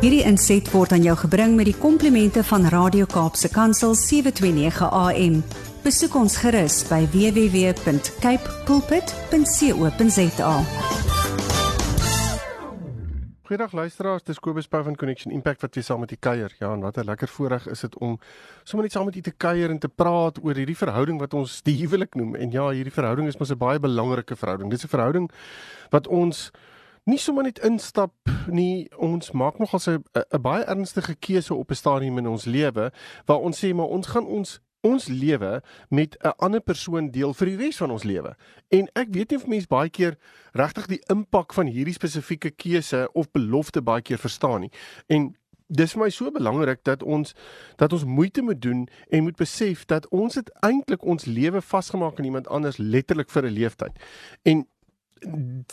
Hierdie inset word aan jou gebring met die komplimente van Radio Kaapse Kansel 729 AM. Besoek ons gerus by www.cape pulpit.co.za. Goeiedag luisteraars, dis Kobus Pau van Connection Impact wat weer saam met u kuier. Ja, en wat 'n lekker voorreg is dit om sommer net saam met u te kuier en te praat oor hierdie verhouding wat ons die huwelik noem. En ja, hierdie verhouding is mos 'n baie belangrike verhouding. Dis 'n verhouding wat ons nie sommer net instap nie. Ons maak nogal 'n baie ernstige keuse op 'n stadium in ons lewe waar ons sê maar ons gaan ons ons lewe met 'n ander persoon deel vir die res van ons lewe. En ek weet nie of mense baie keer regtig die impak van hierdie spesifieke keuse of belofte baie keer verstaan nie. En dis vir my so belangrik dat ons dat ons moeite moet doen en moet besef dat ons dit eintlik ons lewe vasgemaak aan iemand anders letterlik vir 'n leeftyd. En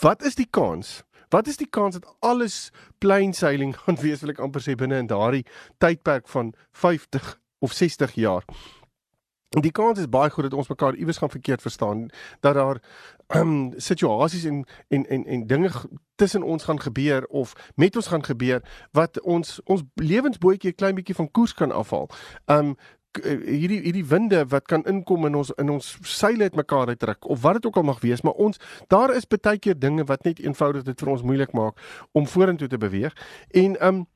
wat is die kans? Wat is die kans dat alles plain sailing gaan wees wil ek amper sê binne in daardie tydperk van 50 of 60 jaar? Die kans is baie goed dat ons mekaar iewers gaan verkeerd verstaan dat daar um situasies en en en en dinge tussen ons gaan gebeur of met ons gaan gebeur wat ons ons lewensbootjie 'n klein bietjie van koers kan afhaal. Um hierdie hierdie winde wat kan inkom in ons in ons seile uit mekaar uitdruk of wat dit ook al mag wees maar ons daar is baie keer dinge wat net eenvoudig dit vir ons moeilik maak om vorentoe te beweeg. En um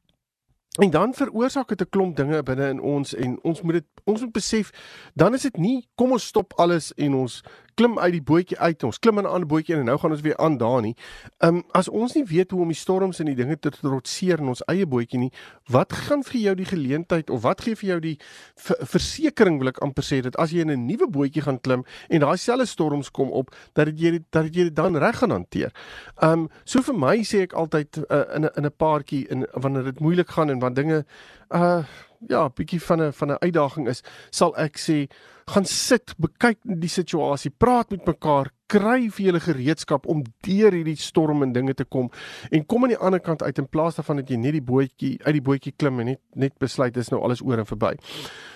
En dan veroorsaak dit 'n klomp dinge binne in ons en ons moet dit ons moet besef dan is dit nie kom ons stop alles en ons klim uit die bootjie uit ons klim in 'n ander bootjie en nou gaan ons weer aan daar nie. Ehm um, as ons nie weet hoe om die storms en die dinge te trotseer in ons eie bootjie nie, wat gaan vir jou die geleentheid of wat gee vir jou die versekering wil ek amper sê dat as jy in 'n nuwe bootjie gaan klim en daai selfde storms kom op dat dit jy dat jy dit dan reg gaan hanteer. Ehm um, so vir my sê ek altyd uh, in 'n in 'n paartjie in wanneer dit moeilik gaan en wanneer dinge uh ja, bietjie van 'n van 'n uitdaging is, sal ek sê gaan sit, bekyk die situasie, praat met mekaar, kry vir julle gereedskap om deur hierdie storm en dinge te kom en kom aan die ander kant uit in plaas daarvan dat jy net die bootjie uit die bootjie klim en net net besluit dis nou alles oor en verby.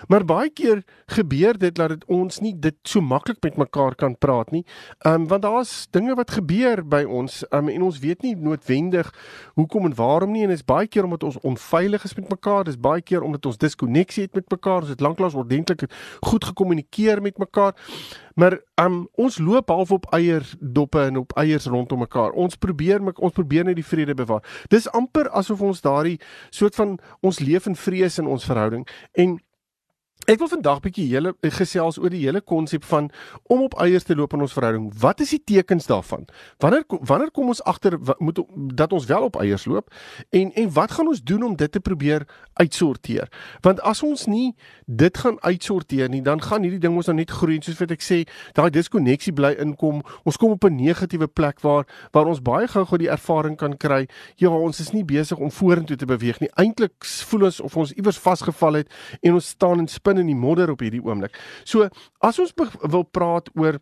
Maar baie keer gebeur dit dat dit ons nie dit so maklik met mekaar kan praat nie. Ehm um, want daar's dinge wat gebeur by ons um, en ons weet nie noodwendig hoekom en waarom nie en dit is baie keer omdat ons onveilig is met mekaar, dis baie keer omdat ons diskonneksie het met mekaar, ons het lanklaas ordentlik goed gekommunikeer met mekaar. Maar um, ons loop half op eierdoppe en op eiers rondom mekaar. Ons probeer ons probeer net die vrede bewaar. Dis amper asof ons daardie soort van ons leef in vrees in ons verhouding en Ek wil vandag bietjie hele gesels oor die hele konsep van om op eiers te loop in ons verhouding. Wat is die tekens daarvan? Wanneer wanneer kom ons agter moet dat ons wel op eiers loop en en wat gaan ons doen om dit te probeer uitsorteer? Want as ons nie dit gaan uitsorteer nie, dan gaan hierdie ding ons nou net groei en soos wat ek sê, daai diskonneksie bly inkom. Ons kom op 'n negatiewe plek waar waar ons baie gou-gou die ervaring kan kry, ja, ons is nie besig om vorentoe te beweeg nie. Eintlik voel ons of ons iewers vasgevall het en ons staan en spin in die modder op hierdie oomblik. So as ons wil praat oor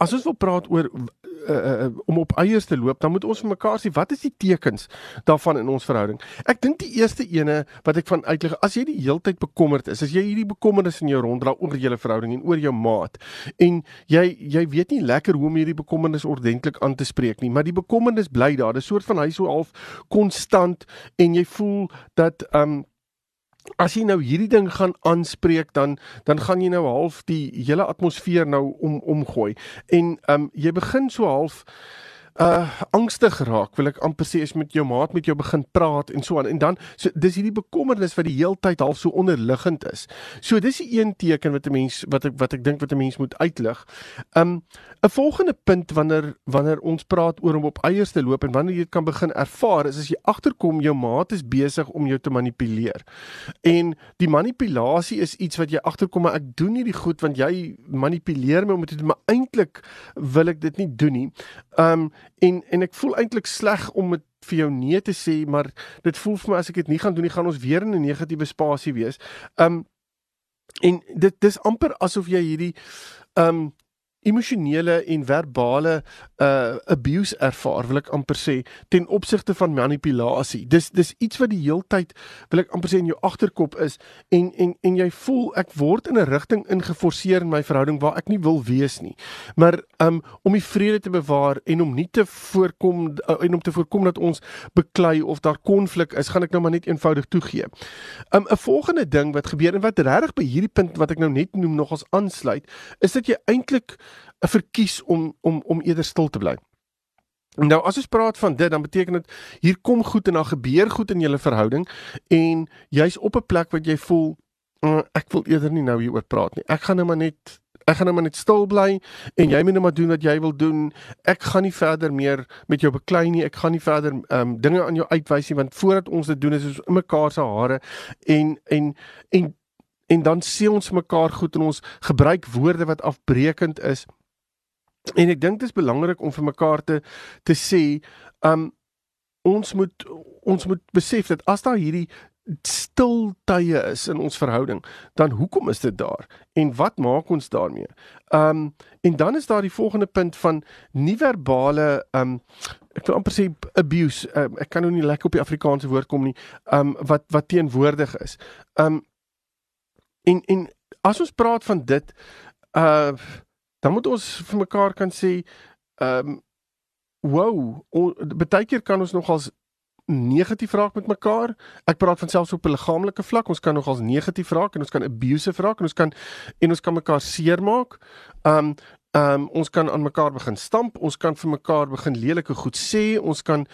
as ons wil praat oor uh, uh, om op eiers te loop, dan moet ons vir mekaar sê wat is die tekens daarvan in ons verhouding. Ek dink die eerste ene wat ek van uitlig, as jy die heeltyd bekommerd is, as jy hierdie bekommernis in jou ronddra oor julle verhouding en oor jou maat en jy jy weet nie lekker hoe om hierdie bekommernis ordentlik aan te spreek nie, maar die bekommernis bly daar. Dit is 'n soort van hy so half konstant en jy voel dat ehm um, as jy nou hierdie ding gaan aanspreek dan dan gaan jy nou half die hele atmosfeer nou om omgooi. En ehm um, jy begin so half uh angstig raak wil ek amper sê as met jou maat met jou begin praat en so aan en dan so dis hierdie bekommernis wat die heeltyd half so onderliggend is. So dis die een teken wat 'n mens wat ek wat ek dink wat 'n mens moet uitlig. Um 'n volgende punt wanneer wanneer ons praat oor om op eiers te loop en wanneer jy dit kan begin ervaar is as jy agterkom jou maat is besig om jou te manipuleer. En die manipulasie is iets wat jy agterkom maar ek doen nie die goed want jy manipuleer my om dit maar eintlik wil ek dit nie doen nie. Um en en ek voel eintlik sleg om dit vir jou nee te sê, maar dit voel vir my as ek dit nie gaan doen nie, gaan ons weer in 'n negatiewe spasie wees. Um en dit dis amper asof jy hierdie um emosionele en verbale uh abuse ervaar, wil ek amper sê, ten opsigte van manipulasie. Dis dis iets wat die heeltyd wil ek amper sê in jou agterkop is en en en jy voel ek word in 'n rigting ingeforseer in my verhouding waar ek nie wil wees nie. Maar um om die vrede te bewaar en om nie te voorkom uh, en om te voorkom dat ons beklei of daar konflik is, gaan ek nou maar net eenvoudig toegee. Um 'n volgende ding wat gebeur en wat regtig by hierdie punt wat ek nou net noem nogals aansluit, is dat jy eintlik verkies om om om eerder stil te bly. Nou as ons praat van dit, dan beteken dit hier kom goed en dan gebeur goed in julle verhouding en jy's op 'n plek wat jy voel uh, ek wil eerder nie nou hieroor praat nie. Ek gaan nou maar net ek gaan nou maar net stil bly en jy moet net maar doen wat jy wil doen. Ek gaan nie verder meer met jou beklei nie. Ek gaan nie verder ehm um, dinge aan jou uitwys nie want voordat ons dit doen is ons in mekaar se hare en en en en dan sê ons mekaar goed en ons gebruik woorde wat afbreekend is. En ek dink dit is belangrik om vir mekaar te te sê, um ons moet ons moet besef dat as daar hierdie stil tye is in ons verhouding, dan hoekom is dit daar en wat maak ons daarmee? Um en dan is daar die volgende punt van nie verbale um ek wil amper sê abuse. Um, ek kan nou nie lekker op die Afrikaanse woord kom nie. Um wat wat teenwoordig is. Um en en as ons praat van dit uh dan moet ons vir mekaar kan sê um wow, baie keer kan ons nogals negatief raak met mekaar. Ek praat van selfs op 'n liggaamlike vlak. Ons kan nogals negatief raak en ons kan abusive raak en ons kan en ons kan mekaar seermaak. Um um ons kan aan mekaar begin stamp. Ons kan vir mekaar begin lelike goed sê. Ons kan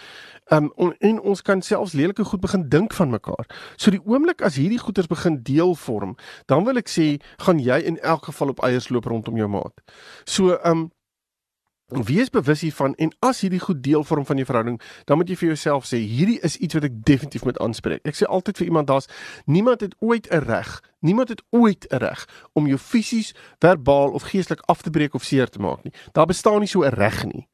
um on, en ons kan selfs lelike goed begin dink van mekaar. So die oomblik as hierdie goeters begin deel vorm, dan wil ek sê, gaan jy in elk geval op eiers loop rondom jou maat. So um Wees bewus hiervan en as hierdie goed deel vorm van jou verhouding, dan moet jy vir jouself sê hierdie is iets wat ek definitief moet aanspreek. Ek sê altyd vir iemand daar's niemand het ooit 'n reg, niemand het ooit 'n reg om jou fisies, verbaal of geestelik af te breek of seer te maak nie. Daar bestaan nie so 'n reg nie.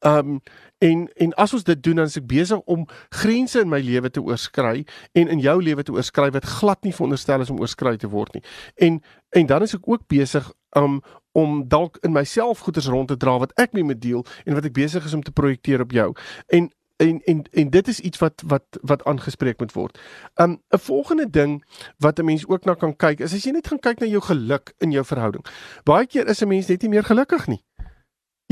Um en en as ons dit doen dan is ek besig om grense in my lewe te oorskry en in jou lewe te oorskry wat glad nie veronderstel is om oorskry te word nie. En en dan is ek ook besig um om dalk in myself goeders rond te dra wat ek mee moet deel en wat ek besig is om te projekteer op jou. En en en en dit is iets wat wat wat aangespreek moet word. Um 'n volgende ding wat 'n mens ook na kan kyk is as jy net gaan kyk na jou geluk in jou verhouding. Baie keer is 'n mens net nie meer gelukkig nie.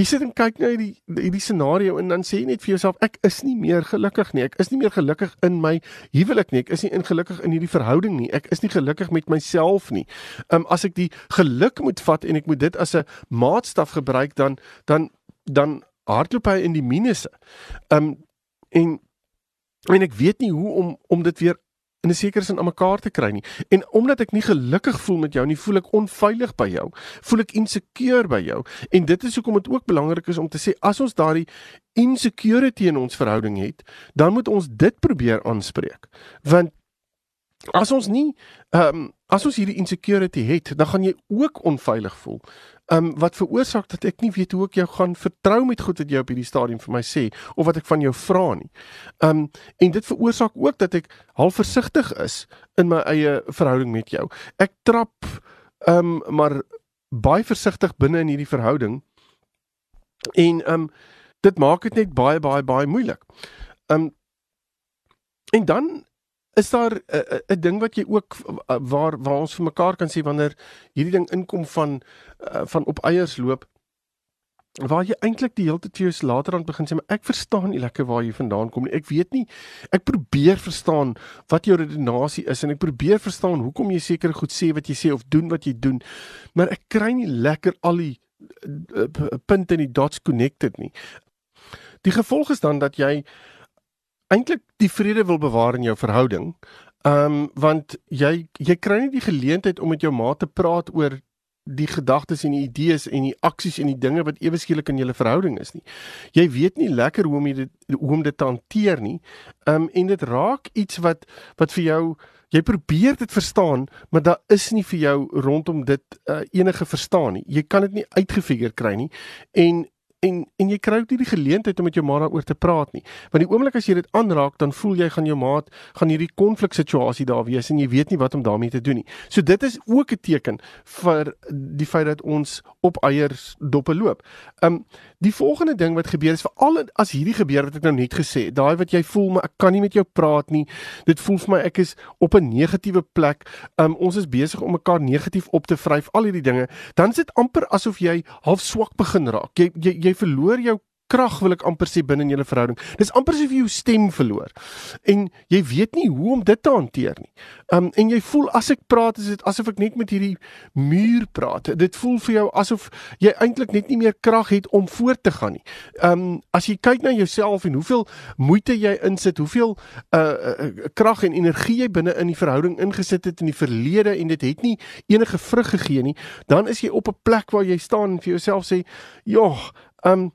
Jy sit en kyk na hierdie hierdie scenario en dan sê jy net vir jouself ek is nie meer gelukkig nie. Ek is nie meer gelukkig in my huwelik nie. Ek is nie ingelukkig in hierdie verhouding nie. Ek is nie gelukkig met myself nie. Um as ek die geluk moet vat en ek moet dit as 'n maatstaf gebruik dan dan dan hardloop hy in die minusse. Um en en ek weet nie hoe om om dit weer in 'n sekere sin aan mekaar te kry nie. En omdat ek nie gelukkig voel met jou nie, voel ek onveilig by jou. Voel ek insecure by jou. En dit is hoekom dit ook belangrik is om te sê as ons daardie insecurity in ons verhouding het, dan moet ons dit probeer aanspreek. Want as ons nie ehm um, as ons hierdie insecurity het, dan gaan jy ook onveilig voel um, wat veroorsaak dat ek nie weet hoe ek jou gaan vertrou met goed wat jy op hierdie stadium vir my sê of wat ek van jou vra nie. Um en dit veroorsaak ook dat ek half versigtig is in my eie verhouding met jou. Ek trap um maar baie versigtig binne in hierdie verhouding. En um dit maak dit net baie baie baie moeilik. Um en dan is daar 'n uh, 'n uh, ding wat jy ook uh, waar waar ons vir mekaar kan sê wanneer hierdie ding inkom van uh, van op eiers loop waar jy eintlik die hele tyd vir jou later aan begin sê maar ek verstaan nie lekker waar jy vandaan kom nie ek weet nie ek probeer verstaan wat jou redenasie is en ek probeer verstaan hoekom jy seker goed sê wat jy sê of doen wat jy doen maar ek kry nie lekker al die uh, punte en die dots connected nie die gevolg is dan dat jy eintlik die vrede wil bewaar in jou verhouding. Ehm um, want jy jy kry nie die geleentheid om met jou maat te praat oor die gedagtes en die idees en die aksies en die dinge wat ewe skielik in julle verhouding is nie. Jy weet nie lekker hoe om dit hoe om dit te hanteer nie. Ehm um, en dit raak iets wat wat vir jou jy probeer dit verstaan, maar daar is nie vir jou rondom dit uh, enige verstaan nie. Jy kan dit nie uitgefigure kry nie. En en en jy kry ook nie die geleentheid om met jou ma daaroor te praat nie. Want die oomblik as jy dit aanraak, dan voel jy gaan jou maat gaan hierdie konflik situasie daar wees en jy weet nie wat om daarmee te doen nie. So dit is ook 'n teken vir die feit dat ons op eiers doppe loop. Um die volgende ding wat gebeur is veral as hierdie gebeur wat ek nou net gesê het, daai wat jy voel maar ek kan nie met jou praat nie. Dit voel vir my ek is op 'n negatiewe plek. Um ons is besig om mekaar negatief op te vryf, al hierdie dinge. Dan sit amper asof jy half swak begin raak. Jy jy, jy verloor jou krag wil ek amper sê binne in julle verhouding. Dis amper asof jy jou stem verloor. En jy weet nie hoe om dit te hanteer nie. Um en jy voel as ek praat is dit asof ek net met hierdie muur praat. Dit voel vir jou asof jy eintlik net nie meer krag het om voort te gaan nie. Um as jy kyk na jouself en hoeveel moeite jy insit, hoeveel uh, uh krag en energie jy binne in die verhouding ingesit het in die verlede en dit het nie enige vrug gegee nie, dan is jy op 'n plek waar jy staan en vir jouself sê, "Joh, um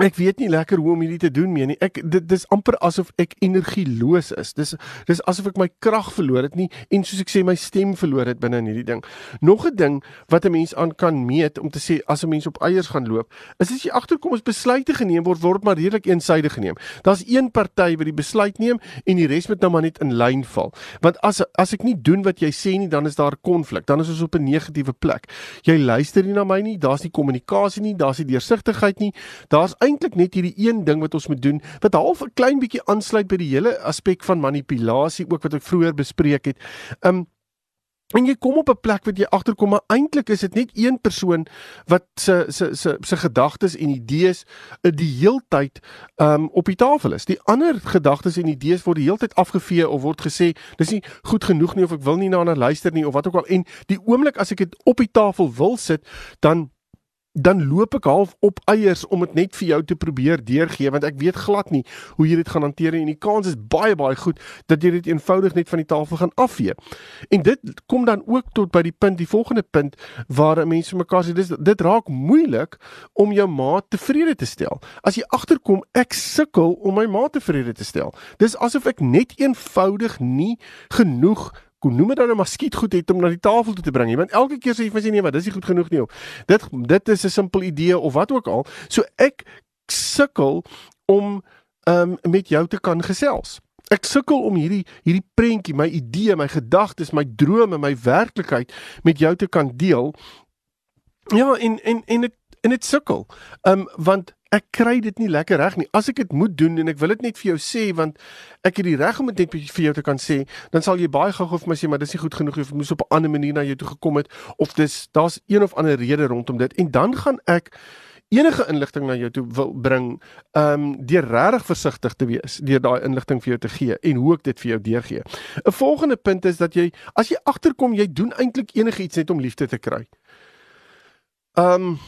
Ek weet nie lekker hoe om hierdie te doen mee nie. Ek dit dis amper asof ek energieloos is. Dis dis asof ek my krag verloor het nie en soos ek sê my stem verloor het binne in hierdie ding. Nog 'n ding wat 'n mens aan kan meet om te sê as 'n mens op eiers gaan loop, is as jy agterkom as besluite geneem word word maar redelik eensydig geneem. Daar's een party wat die besluit neem en die res moet nou maar net in lyn val. Want as as ek nie doen wat jy sê nie, dan is daar konflik. Dan is ons op 'n negatiewe plek. Jy luister nie na my nie, daar's nie kommunikasie nie, daar's nie deursigtigheid nie. Daar's eintlik net hierdie een ding wat ons moet doen wat half 'n klein bietjie aansluit by die hele aspek van manipulasie ook wat ek vroeër bespreek het. Um en jy kom op 'n plek wat jy agterkom maar eintlik is dit net een persoon wat se se se se gedagtes en idees eh, die heeltyd um op die tafel is. Die ander gedagtes en idees word die heeltyd afgevee of word gesê dis nie goed genoeg nie of ek wil nie na hulle luister nie of wat ook al en die oomblik as ek dit op die tafel wil sit dan dan loop ek half op eiers om dit net vir jou te probeer deurgee want ek weet glad nie hoe jy dit gaan hanteer en die kans is baie baie goed dat jy dit eenvoudig net van die tafel gaan afvee. En dit kom dan ook tot by die punt, die volgende punt waar mense mekaar sê dis dit raak moeilik om jou maat tevrede te stel. As jy agterkom ek sukkel om my maat tevrede te stel. Dis asof ek net eenvoudig nie genoeg kom noem dit dan 'n maskiet goed het om na die tafel toe te bring. Want elke keer sê jy vir sy nee, maar dis nie goed genoeg nie. Dit dit is 'n simpel idee of wat ook al. So ek sukkel om um, met jou te kan gesels. Ek sukkel om hierdie hierdie prentjie, my idee, my gedagtes, my drome, my werklikheid met jou te kan deel. Ja, en en en dit en dit sukkel. Ehm um, want ek kry dit nie lekker reg nie. As ek dit moet doen en ek wil dit net vir jou sê want ek het die reg om dit net vir jou te kan sê, dan sal jy baie gou-gou vir my sê maar dis nie goed genoeg of moes op 'n ander manier na jou toe gekom het of dis daar's een of ander rede rondom dit en dan gaan ek enige inligting na jou toe wil bring, ehm um, deur regtig versigtig te wees deur daai inligting vir jou te gee en hoe ek dit vir jou deurgee. 'n Volgende punt is dat jy as jy agterkom jy doen eintlik enigiets net om liefde te kry. Ehm um,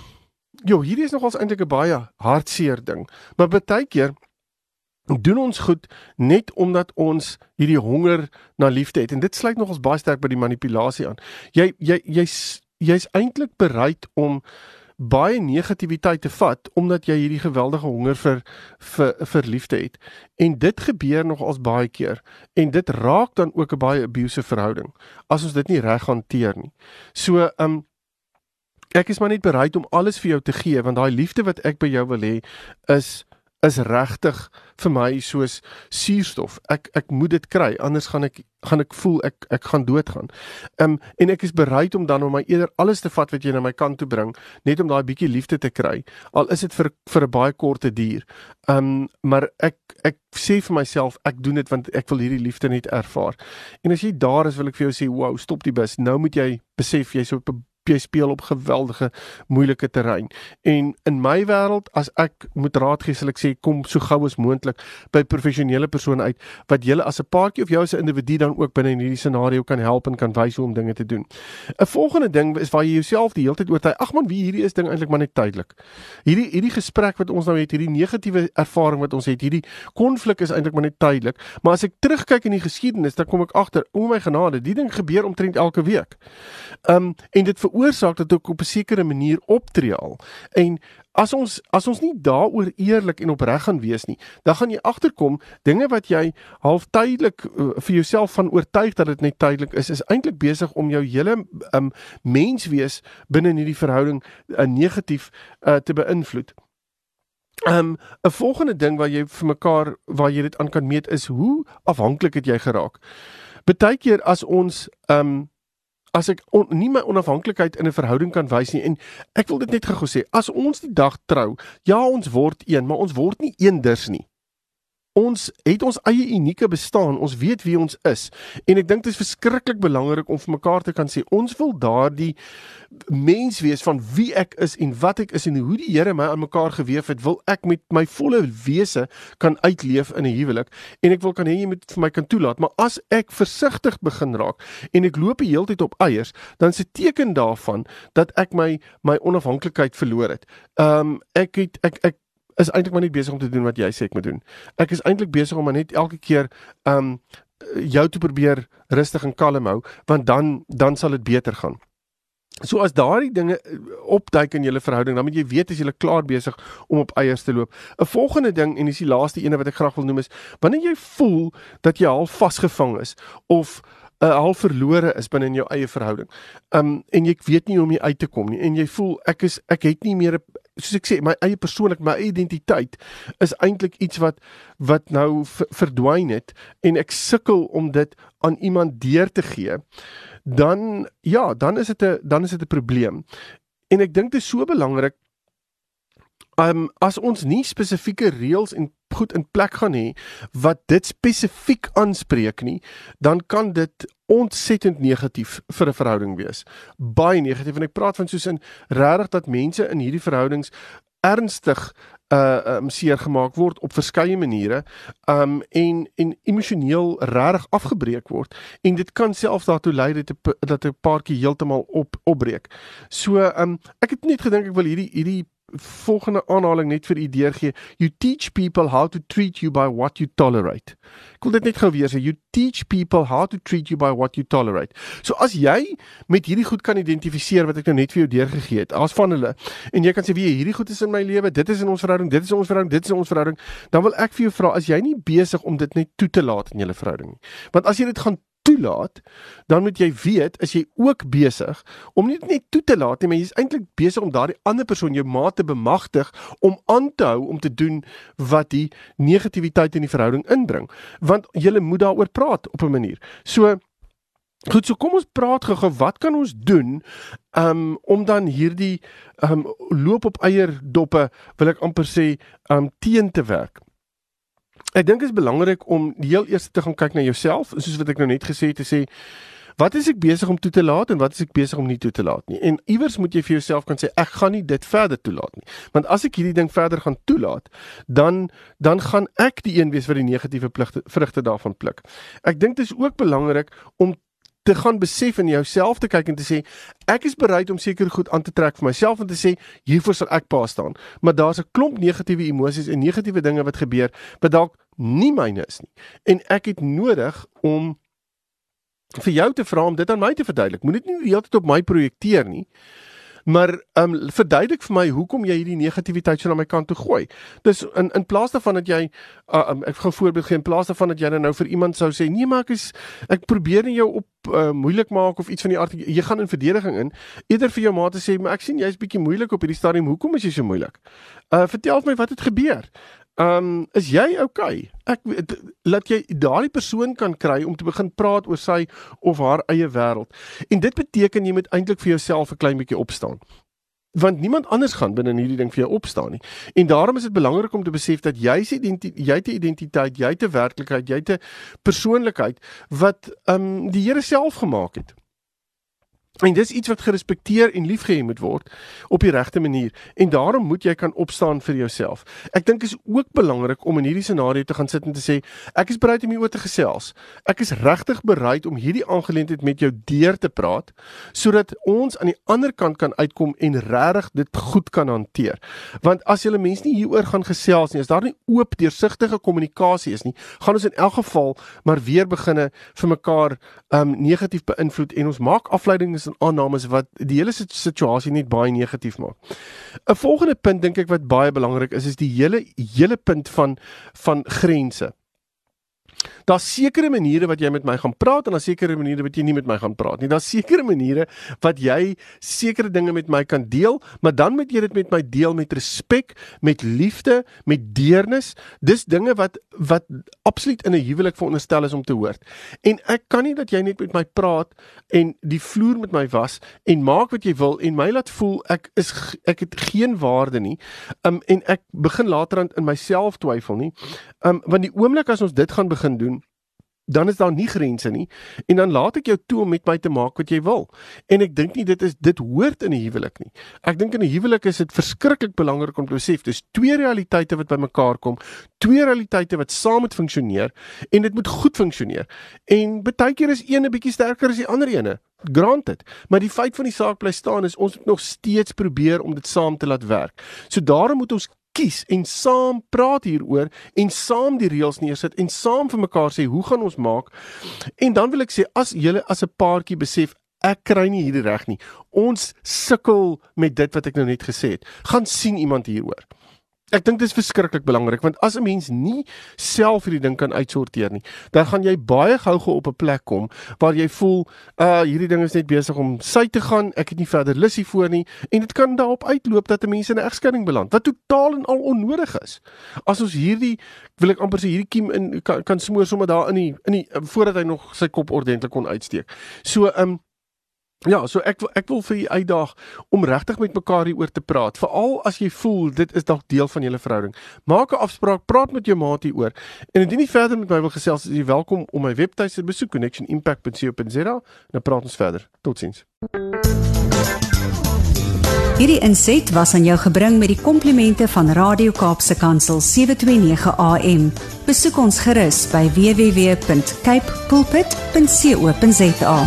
Jo, hierdie is nogals eintlik 'n baie hartseer ding. Maar baie keer doen ons goed net omdat ons hierdie honger na liefde het en dit sluit nogals baie sterk by die manipulasie aan. Jy jy jy's jy's eintlik bereid om baie negativiteit te vat omdat jy hierdie geweldige honger vir vir vir liefde het. En dit gebeur nogals baie keer en dit raak dan ook 'n baie abusive verhouding as ons dit nie reg hanteer nie. So, ehm um, ek is maar net bereid om alles vir jou te gee want daai liefde wat ek by jou wil hê is is regtig vir my soos suurstof. Ek ek moet dit kry anders gaan ek gaan ek voel ek ek gaan doodgaan. Ehm um, en ek is bereid om dan om my eerder alles te vat wat jy na my kant toe bring net om daai bietjie liefde te kry. Al is dit vir vir 'n baie korte duur. Ehm um, maar ek ek sê vir myself ek doen dit want ek wil hierdie liefde net ervaar. En as jy daar is wil ek vir jou sê wow, stop die bus. Nou moet jy besef jy's op 'n jy speel op geweldige moeilike terrein. En in my wêreld as ek moet raad gee, sal ek sê kom so gou as moontlik by professionele persone uit wat julle as 'n paartjie of jou as 'n individu dan ook binne in hierdie scenario kan help en kan wys hoe om dinge te doen. 'n Volgende ding is waar jy jouself die hele tyd oortuig, ag man, wie hierdie is ding eintlik maar net tydelik. Hierdie hierdie gesprek wat ons nou het, hierdie negatiewe ervaring wat ons het, hierdie konflik is eintlik maar net tydelik. Maar as ek terugkyk in die geskiedenis, dan kom ek agter, o my genade, die ding gebeur omtrent elke week. Um en dit veroorsaak dat ek op 'n sekere manier optree al. En as ons as ons nie daaroor eerlik en opreg gaan wees nie, dan gaan jy agterkom dinge wat jy half tydelik uh, vir jouself van oortuig dat dit net tydelik is, is eintlik besig om jou hele um, menswees binne in hierdie verhouding uh, negatief uh, te beïnvloed. Ehm um, 'n volgende ding wat jy vir mekaar waar jy dit aan kan meet is hoe afhanklik het jy geraak. Partykeer as ons um, as ek on, nie my onafhanklikheid in 'n verhouding kan wys nie en ek wil dit net gou sê as ons die dag trou ja ons word een maar ons word nie eenders nie ons het ons eie unieke bestaan. Ons weet wie ons is. En ek dink dit is verskriklik belangrik om vir mekaar te kan sê ons wil daardie mens wees van wie ek is en wat ek is en hoe die Here my aan mekaar gewewe het, wil ek met my volle wese kan uitleef in 'n huwelik en ek wil kan hê jy moet vir my kan toelaat. Maar as ek versigtig begin raak en ek loop die hele tyd op eiers, dan dit teken daarvan dat ek my my onafhanklikheid verloor het. Ehm um, ek het ek ek is eintlik maar net besig om te doen wat jy sê ek moet doen. Ek is eintlik besig om maar net elke keer um jou te probeer rustig en kalm hou want dan dan sal dit beter gaan. So as daardie dinge eh, opduik in julle verhouding, dan moet jy weet as jy klaar besig om op eiers te loop. 'n Volgende ding en dis die laaste ene wat ek graag wil noem is wanneer jy voel dat jy al vasgevang is of uh, al verlore is binne in jou eie verhouding. Um en jy weet nie hoe om jy uit te kom nie en jy voel ek is ek het nie meer 'n soos ek sê, my eie persoonlik, my identiteit is eintlik iets wat wat nou verdwyn het en ek sukkel om dit aan iemand deur te gee, dan ja, dan is dit 'n dan is dit 'n probleem. En ek dink dit is so belangrik um as ons nie spesifieke reëls en goed in plek gaan hê wat dit spesifiek aanspreek nie, dan kan dit ontsettend negatief vir 'n verhouding wees. Baie negatief en ek praat van soos in regtig dat mense in hierdie verhoudings ernstig uh um seer gemaak word op verskeie maniere um en en emosioneel regtig afgebreek word en dit kan selfs daartoe lei dat dat 'n paartjie heeltemal op opbreek. So um ek het net gedink ek wil hierdie hierdie volgende aanhaling net vir u deurgee. You teach people how to treat you by what you tolerate. Ek wil dit net gou weer sê. You teach people how to treat you by what you tolerate. So as jy met hierdie goed kan identifiseer wat ek nou net vir jou deurgegee het, as van hulle en jy kan sê wie hierdie goed is in my lewe, dit is in ons verhouding, dit is ons verhouding, dit is ons verhouding, dan wil ek vir jou vra as jy nie besig om dit net toe te laat in julle verhouding nie. Want as jy dit gaan toelaat, dan moet jy weet is jy ook besig om nie net toe te laat nie, maar jy's eintlik besig om daardie ander persoon jou maat te bemagtig om aan te hou om te doen wat die negativiteit in die verhouding inbring, want jy moet daaroor praat op 'n manier. So Goed, so kom ons praat gou-gou wat kan ons doen um, om dan hierdie um, loop op eierdoppe wil ek amper sê um, teen te werk. Ek dink dit is belangrik om heel eers te gaan kyk na jouself, soos wat ek nou net gesê het te sê wat is ek besig om toe te laat en wat is ek besig om nie toe te laat nie. En iewers moet jy vir jouself kan sê ek gaan nie dit verder toelaat nie. Want as ek hierdie ding verder gaan toelaat, dan dan gaan ek die een wees wat die negatiewe vrugte daarvan pluk. Ek dink dit is ook belangrik om te gaan besef in jouself te kyk en te sê ek is bereid om seker goed aan te trek vir myself en te sê hiervoor sal ek pa staan. Maar daar's 'n klomp negatiewe emosies en negatiewe dinge wat gebeur wat dalk nie myne is nie. En ek het nodig om vir jou te vra om dit aan my te verduidelik. Moenie dit nie heeltyd op my projekteer nie. Maar ehm um, verduidelik vir my hoekom jy hierdie negativiteit so na my kant toe gooi. Dis in in plaas daarvan dat jy uh, um, ek gaan voorbeeld gee in plaas daarvan dat jy nou vir iemand sou sê nee maar ek is ek probeer nie jou op uh, moeilik maak of iets van die aard jy gaan in verdediging in eerder vir jou ma te sê maar ek sien jy's bietjie moeilik op hierdie stadium hoekom is jy so moeilik? Uh vertel my wat het gebeur? Ehm um, is jy okay? Ek laat jy daardie persoon kan kry om te begin praat oor sy of haar eie wêreld. En dit beteken jy moet eintlik vir jouself 'n klein bietjie opstaan. Want niemand anders gaan binne hierdie ding vir jou opstaan nie. En daarom is dit belangrik om te besef dat jy se jy te identiteit, jy te werklikheid, jy te persoonlikheid wat ehm um, die Here self gemaak het. En dis iets wat gerespekteer en liefgehê moet word op die regte manier en daarom moet jy kan opstaan vir jouself. Ek dink is ook belangrik om in hierdie scenario te gaan sit en te sê ek is bereid om hieroor te gesels. Ek is regtig bereid om hierdie aangeleentheid met jou deur te praat sodat ons aan die ander kant kan uitkom en regtig dit goed kan hanteer. Want as julle mense nie hieroor gaan gesels nie, as daar nie oop deursigtige kommunikasie is nie, gaan ons in elk geval maar weer beginne vir mekaar um negatief beïnvloed en ons maak afleidings en aannames wat die hele situasie net baie negatief maak. 'n Volgende punt dink ek wat baie belangrik is is die hele hele punt van van grense. Daar's sekere maniere wat jy met my gaan praat en daar's sekere maniere wat jy nie met my gaan praat nie. Daar's sekere maniere wat jy sekere dinge met my kan deel, maar dan moet jy dit met my deel met respek, met liefde, met deernis. Dis dinge wat wat absoluut in 'n huwelik veronderstel is om te hoor. En ek kan nie dat jy net met my praat en die vloer met my was en maak wat jy wil en my laat voel ek is ek het geen waarde nie. Um en ek begin later aan in myself twyfel nie. Um want die oomblik as ons dit gaan begin doen dan is daar nie grense nie en dan laat ek jou toe om met my te maak wat jy wil. En ek dink nie dit is dit hoort in 'n huwelik nie. Ek dink in 'n huwelik is dit verskriklik belangrik om te besef dis twee realiteite wat bymekaar kom, twee realiteite wat saam moet funksioneer en dit moet goed funksioneer. En baie keer is een 'n bietjie sterker as die ander ene. Granted, maar die feit van die saak bly staan is ons moet nog steeds probeer om dit saam te laat werk. So daarom moet ons kies en saam praat hieroor en saam die reëls neersit en saam vir mekaar sê hoe gaan ons maak? En dan wil ek sê as julle as 'n paartjie besef ek kry nie hierdie reg nie. Ons sukkel met dit wat ek nou net gesê het. Gaan sien iemand hieroor. Ek dink dit is verskriklik belangrik want as 'n mens nie self hierdie ding kan uitsorteer nie, dan gaan jy baie gou-gou op 'n plek kom waar jy voel, uh hierdie ding is net besig om sy te gaan, ek het nie verder lus hiervoor nie en dit kan daarop uitloop dat 'n mens in 'n egskeiding beland wat totaal en al onnodig is. As ons hierdie wil ek amper sê hierdie kiem in kan, kan smoor sommer daar in die in die voordat hy nog sy kop ordentlik kon uitsteek. So um Ja, so ek ek wil vir u uitdaag om regtig met mekaar hieroor te praat, veral as jy voel dit is dalk deel van julle verhouding. Maak 'n afspraak, praat met jou maat hieroor. En indien jy verder met my wil gesels, is jy welkom om my webtuiste te besoek connectionimpact.co.za en dan praat ons verder. Totsiens. Hierdie inset was aan jou gebring met die komplimente van Radio Kaapse Kansel 729 AM. Besoek ons gerus by www.cape pulpit.co.za.